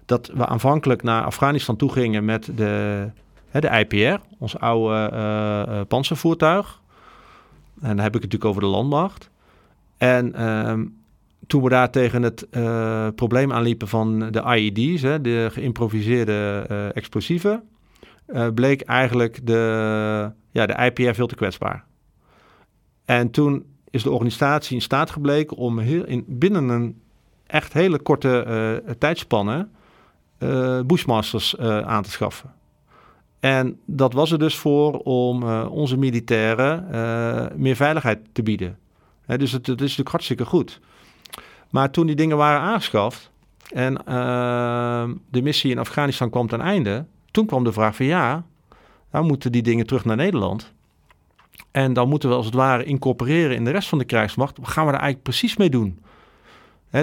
dat we aanvankelijk naar Afghanistan toe gingen met de, hè, de IPR, ons oude panzervoertuig. En dan heb ik het natuurlijk over de landmacht. En ehm, toen we daar tegen het uh, probleem aanliepen van de IED's, hè, de geïmproviseerde uh, explosieven, uh, bleek eigenlijk de, ja, de IPR veel te kwetsbaar. En toen is de organisatie in staat gebleken om heel in, binnen een echt hele korte tijdspanne Bushmasters aan te schaffen. En dat was er dus voor om onze militairen meer veiligheid te bieden. Dus het, is natuurlijk hartstikke goed. Maar toen die dingen waren aangeschaft en uh, de missie in Afghanistan kwam ten einde, toen kwam de vraag van ja, dan moeten die dingen terug naar Nederland. En dan moeten we als het ware incorporeren in de rest van de krijgsmacht. Wat gaan we daar eigenlijk precies mee doen?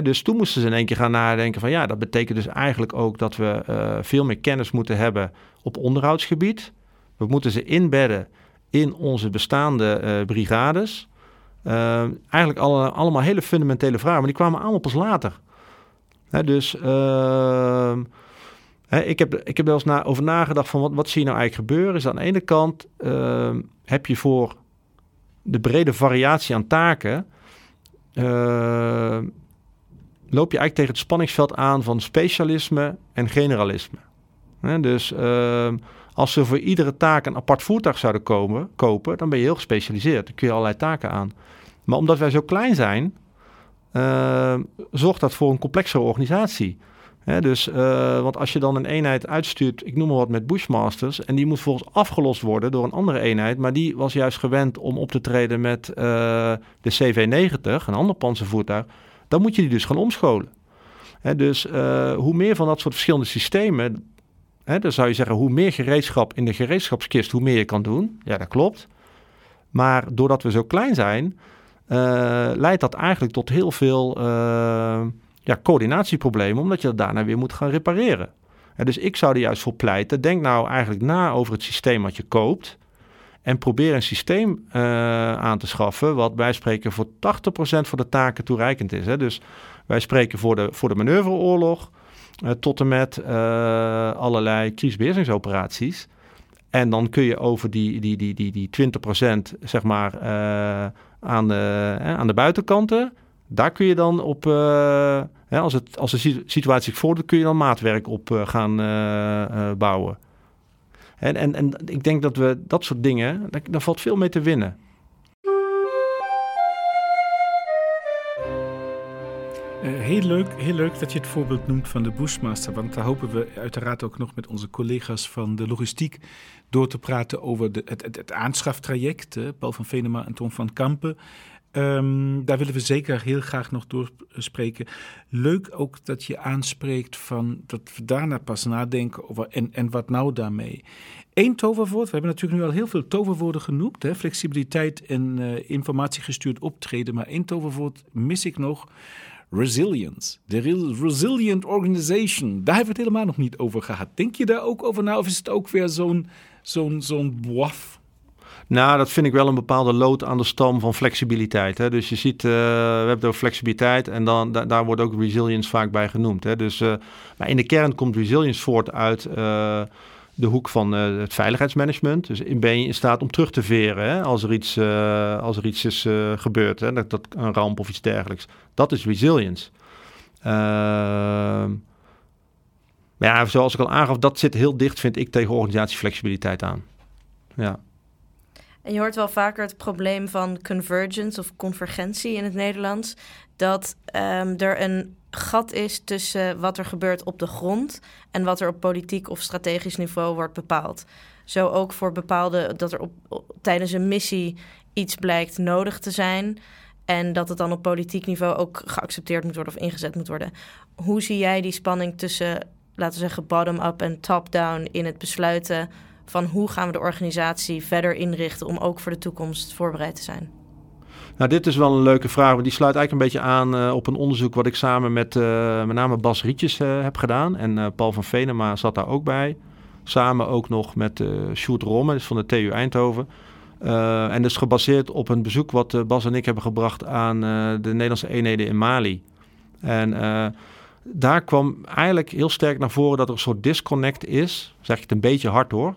dus toen moesten ze in één keer gaan nadenken van ja, dat betekent dus eigenlijk ook dat we uh, veel meer kennis moeten hebben op onderhoudsgebied. We moeten ze inbedden in onze bestaande uh, brigades. Uh, eigenlijk alle, allemaal hele fundamentele vragen, maar die kwamen allemaal pas later. Hè, dus uh, hè, ik, heb, ik heb wel eens na, over nagedacht van wat, wat zie je nou eigenlijk gebeuren. Is aan de ene kant uh, heb je voor de brede variatie aan taken... Loop je eigenlijk tegen het spanningsveld aan van specialisme en generalisme. Hè, dus als ze voor iedere taak een apart voertuig zouden komen, kopen, dan ben je heel gespecialiseerd. Dan kun je allerlei taken aan. Maar omdat wij zo klein zijn, uh, zorgt dat voor een complexere organisatie. dus, uh, want als je dan een eenheid uitstuurt, ik noem maar wat met Bushmasters, en die moet volgens afgelost worden door een andere eenheid, maar die was juist gewend om op te treden met uh, de CV-90, een ander panzervoertuig, dan moet je die dus gaan omscholen. dus hoe meer van dat soort verschillende systemen, dan zou je zeggen, hoe meer gereedschap in de gereedschapskist, hoe meer je kan doen. Ja, dat klopt. Maar doordat we zo klein zijn, uh, leidt dat eigenlijk tot heel veel uh, ja, coördinatieproblemen, omdat je dat daarna weer moet gaan repareren. En dus ik zou er juist voor pleiten, denk nou eigenlijk na over het systeem wat je koopt en probeer een systeem uh, aan te schaffen wat wij spreken voor 80% van de taken toereikend is. Hè. Dus wij spreken voor de, voor de manoeuvreoorlog tot en met allerlei crisisbeheersingsoperaties. En dan kun je over die, die, die, die, die 20% zeg maar aan de, aan de buitenkanten. Daar kun je dan op, als, het, als de situatie zich voordoet, kun je dan maatwerk op gaan bouwen. En, en, en ik denk dat we dat soort dingen, daar valt veel mee te winnen. Heel, leuk, heel leuk dat je het voorbeeld noemt van de Bushmaster. Want daar hopen we uiteraard ook nog met onze collega's van de logistiek door te praten over de, het, het, het aanschaftraject. Paul van Venema en Tom van Kampen. Um, daar willen we zeker heel graag nog doorspreken. Leuk ook dat je aanspreekt van dat we daarna pas nadenken over en, en wat nou daarmee. Eén toverwoord, we hebben natuurlijk nu al heel veel toverwoorden genoemd. Hè? Flexibiliteit en uh, informatiegestuurd optreden. Maar één toverwoord mis ik nog. Resilience. De Resilient Organization. Daar hebben we het helemaal nog niet over gehad. Denk je daar ook over na? Of is het ook weer zo'n zo'n zo'n boaf? Nou, dat vind ik wel een bepaalde lood aan de stam van flexibiliteit. Hè. Dus je ziet, uh, we hebben het over flexibiliteit en dan, daar wordt ook resilience vaak bij genoemd. Hè. Dus, uh, maar in de kern komt resilience voort uit uh, de hoek van het veiligheidsmanagement. Dus ben je in staat om terug te veren hè, als, er iets, als er iets is gebeurd. Hè, dat, dat, een ramp of iets dergelijks. Dat is resilience. Ehm, ja, zoals ik al aangaf, dat zit heel dicht, vind ik, tegen organisatieflexibiliteit aan. Ja. En je hoort wel vaker het probleem van convergence of convergentie in het Nederlands. Dat um, er een gat is tussen wat er gebeurt op de grond en wat er op politiek of strategisch niveau wordt bepaald. Zo ook voor bepaalde, dat er op, tijdens een missie iets blijkt nodig te zijn. En dat het dan op politiek niveau ook geaccepteerd moet worden of ingezet moet worden. Hoe zie jij die spanning tussen, laten we zeggen, bottom-up en top-down in het besluiten van hoe gaan we de organisatie verder inrichten om ook voor de toekomst voorbereid te zijn? Nou, dit is wel een leuke vraag, want die sluit eigenlijk een beetje aan uh, op een onderzoek wat ik samen met uh, met name Bas Rietjes uh, heb gedaan. En Paul van Venema zat daar ook bij. Samen ook nog met uh, Sjoerd Romme, dus van de TU Eindhoven. En dus gebaseerd op een bezoek wat Bas en ik hebben gebracht aan de Nederlandse eenheden in Mali. En daar kwam eigenlijk heel sterk naar voren dat er een soort disconnect is. Zeg ik het een beetje hard hoor.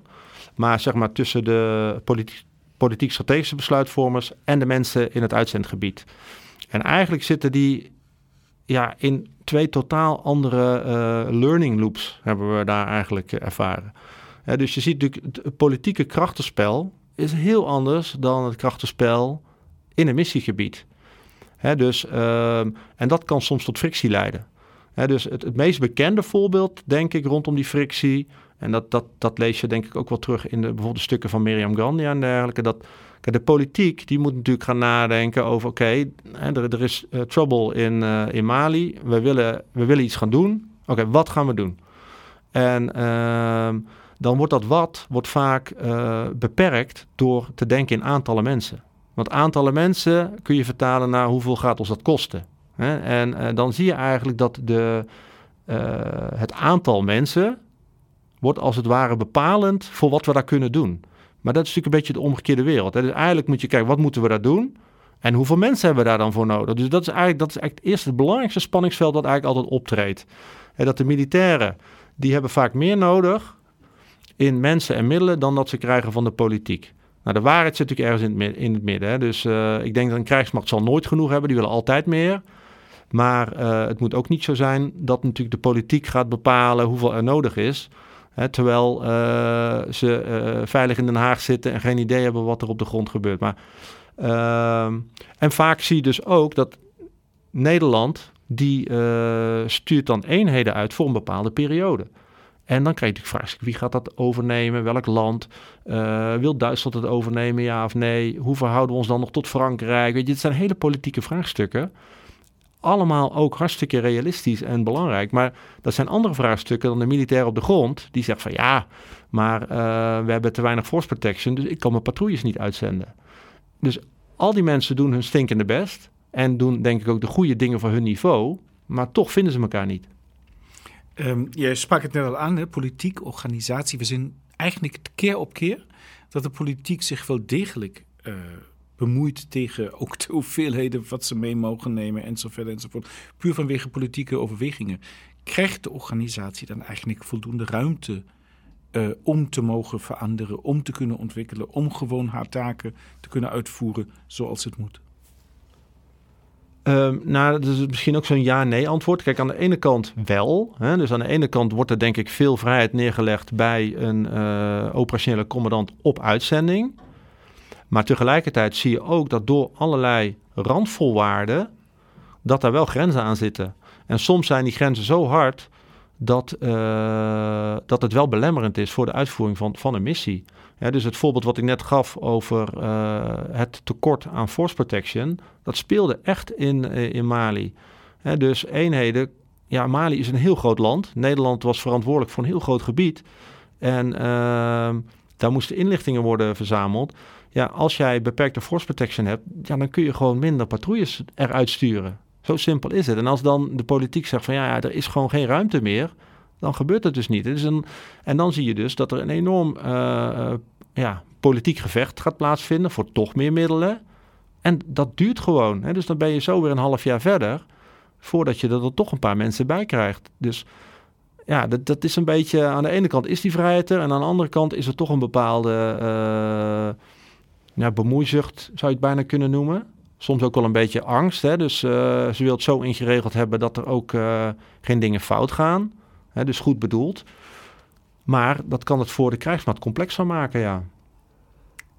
Maar zeg maar tussen de politi politiek-strategische besluitvormers en de mensen in het uitzendgebied. En eigenlijk zitten die ja, in twee totaal andere uh, learning loops, hebben we daar eigenlijk ervaren. dus je ziet natuurlijk, het politieke krachtenspel is heel anders dan het krachtenspel in een missiegebied. dus, ehm, en dat kan soms tot frictie leiden. dus het meest bekende voorbeeld, denk ik, rondom die frictie en dat, dat, dat lees je denk ik ook wel terug in de, bijvoorbeeld de stukken van Miriam Gandhi en dergelijke. Dat, de politiek die moet natuurlijk gaan nadenken over oké, er, is uh, trouble in, uh, in Mali. We willen, we willen iets gaan doen. Oké, wat gaan we doen? En uh, dan wordt dat wat wordt vaak uh, beperkt door te denken in aantallen mensen. Want aantallen mensen kun je vertalen naar hoeveel gaat ons dat kosten. Hè? En dan zie je eigenlijk dat de, het aantal mensen wordt als het ware bepalend voor wat we daar kunnen doen. Maar dat is natuurlijk een beetje de omgekeerde wereld. Hè. Dus eigenlijk moet je kijken, wat moeten we daar doen? En hoeveel mensen hebben we daar dan voor nodig? Dus dat is eigenlijk, dat is eigenlijk eerst het belangrijkste spanningsveld dat eigenlijk altijd optreedt. En dat de militairen, die hebben vaak meer nodig in mensen en middelen dan dat ze krijgen van de politiek. Nou, de waarheid zit natuurlijk ergens in het, midden. Hè. Dus uh, ik denk dat een krijgsmacht zal nooit genoeg hebben. Die willen altijd meer. Maar uh, het moet ook niet zo zijn dat natuurlijk de politiek gaat bepalen hoeveel er nodig is terwijl uh, ze uh, veilig in Den Haag zitten en geen idee hebben wat er op de grond gebeurt. Maar, uh, en vaak zie je dus ook dat Nederland, die uh, stuurt dan eenheden uit voor een bepaalde periode. En dan krijg je de vraag, wie gaat dat overnemen? Welk land? wil Duitsland het overnemen, ja of nee? Hoe verhouden we ons dan nog tot Frankrijk? Weet je, het zijn hele politieke vraagstukken allemaal ook hartstikke realistisch en belangrijk. Maar dat zijn andere vraagstukken dan de militair op de grond. Die zegt van ja, maar uh, we hebben te weinig force protection, dus ik kan mijn patrouilles niet uitzenden. Dus al die mensen doen hun stinkende best. En doen denk ik ook de goede dingen voor hun niveau. Maar toch vinden ze elkaar niet. Um, je sprak het net al aan, hè? politiek, organisatie. We zien eigenlijk keer op keer dat de politiek zich wel degelijk uh, bemoeit tegen ook de hoeveelheden wat ze mee mogen nemen enzovoort enzovoort. Puur vanwege politieke overwegingen. Krijgt de organisatie dan eigenlijk voldoende ruimte uh, om te mogen veranderen, om te kunnen ontwikkelen, om gewoon haar taken te kunnen uitvoeren zoals het moet? Um, nou, dat is misschien ook zo'n ja-nee antwoord. Kijk, aan de ene kant wel. Hè? Dus aan de ene kant wordt er denk ik veel vrijheid neergelegd bij een uh, operationele commandant op uitzending. Maar tegelijkertijd zie je ook dat door allerlei randvoorwaarden, dat daar wel grenzen aan zitten. En soms zijn die grenzen zo hard dat, uh, dat het wel belemmerend is voor de uitvoering van, van een missie. dus het voorbeeld wat ik net gaf over uh, het tekort aan force protection, dat speelde echt in, uh, in Mali. dus eenheden, ja, Mali is een heel groot land. Nederland was verantwoordelijk voor een heel groot gebied. En ehm, daar moesten inlichtingen worden verzameld. Ja, als jij beperkte force protection hebt, ja, dan kun je gewoon minder patrouilles eruit sturen. Zo simpel is het. En als dan de politiek zegt van ja, ja er is gewoon geen ruimte meer, dan gebeurt het dus niet. Is een, en dan zie je dus dat er een enorm uh, ja, politiek gevecht gaat plaatsvinden voor toch meer middelen. En dat duurt gewoon. Hè? Dus dan ben je zo weer een half jaar verder voordat je er toch een paar mensen bij krijgt. Dus ja, dat, dat is een beetje. Aan de ene kant is die vrijheid er, en aan de andere kant is er toch een bepaalde. Uh, ja, bemoeizucht zou je het bijna kunnen noemen. Soms ook wel een beetje angst. Hè? Dus uh, ze wil het zo ingeregeld hebben dat er ook uh, geen dingen fout gaan. Hè? Dus goed bedoeld. Maar dat kan het voor de krijgsmacht complexer maken, ja.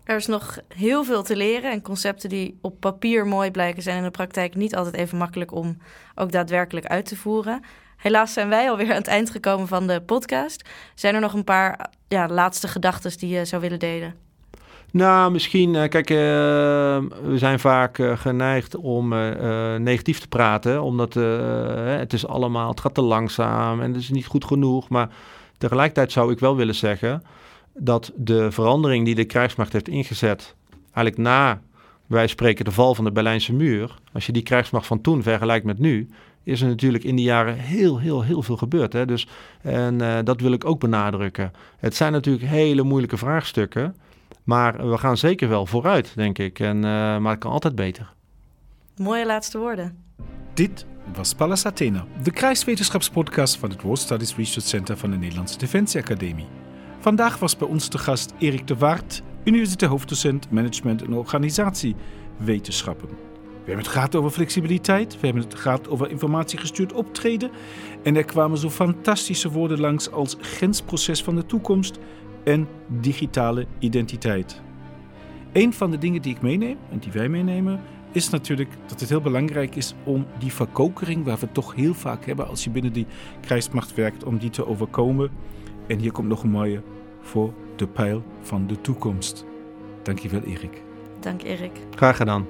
Er is nog heel veel te leren en concepten die op papier mooi blijken zijn in de praktijk niet altijd even makkelijk om ook daadwerkelijk uit te voeren. Helaas zijn wij alweer aan het eind gekomen van de podcast. Zijn er nog een paar ja, laatste gedachten die je zou willen delen? Nou, misschien, uh, kijk, uh, we zijn vaak uh, geneigd om negatief te praten, omdat het is allemaal, het gaat te langzaam en het is niet goed genoeg. Maar tegelijkertijd zou ik wel willen zeggen dat de verandering die de krijgsmacht heeft ingezet, eigenlijk na, wij spreken, de val van de Berlijnse muur, als je die krijgsmacht van toen vergelijkt met nu, is er natuurlijk in die jaren heel, heel, heel veel gebeurd. Hè? Dus, en dat wil ik ook benadrukken. Het zijn natuurlijk hele moeilijke vraagstukken. Maar we gaan zeker wel vooruit, denk ik. En, uh, maar het kan altijd beter. Mooie laatste woorden. Dit was Pallas Athena, de krijgswetenschapspodcast van het War Studies Research Center van de Nederlandse Defensieacademie. Vandaag was bij ons te gast Erik de Waard, universitair hoofddocent Management en Organisatiewetenschappen. We hebben het gehad over flexibiliteit, we hebben het gehad over informatiegestuurd optreden. En er kwamen zo fantastische woorden langs als grensproces van de toekomst en digitale identiteit. Een van de dingen die ik meeneem en die wij meenemen, is natuurlijk dat het heel belangrijk is om die verkokering, waar we toch heel vaak hebben als je binnen die krijgsmacht werkt, om die te overkomen. En hier komt nog een mooie voor de pijl van de toekomst. Dankjewel, Erik. Dank, Erik. Graag gedaan.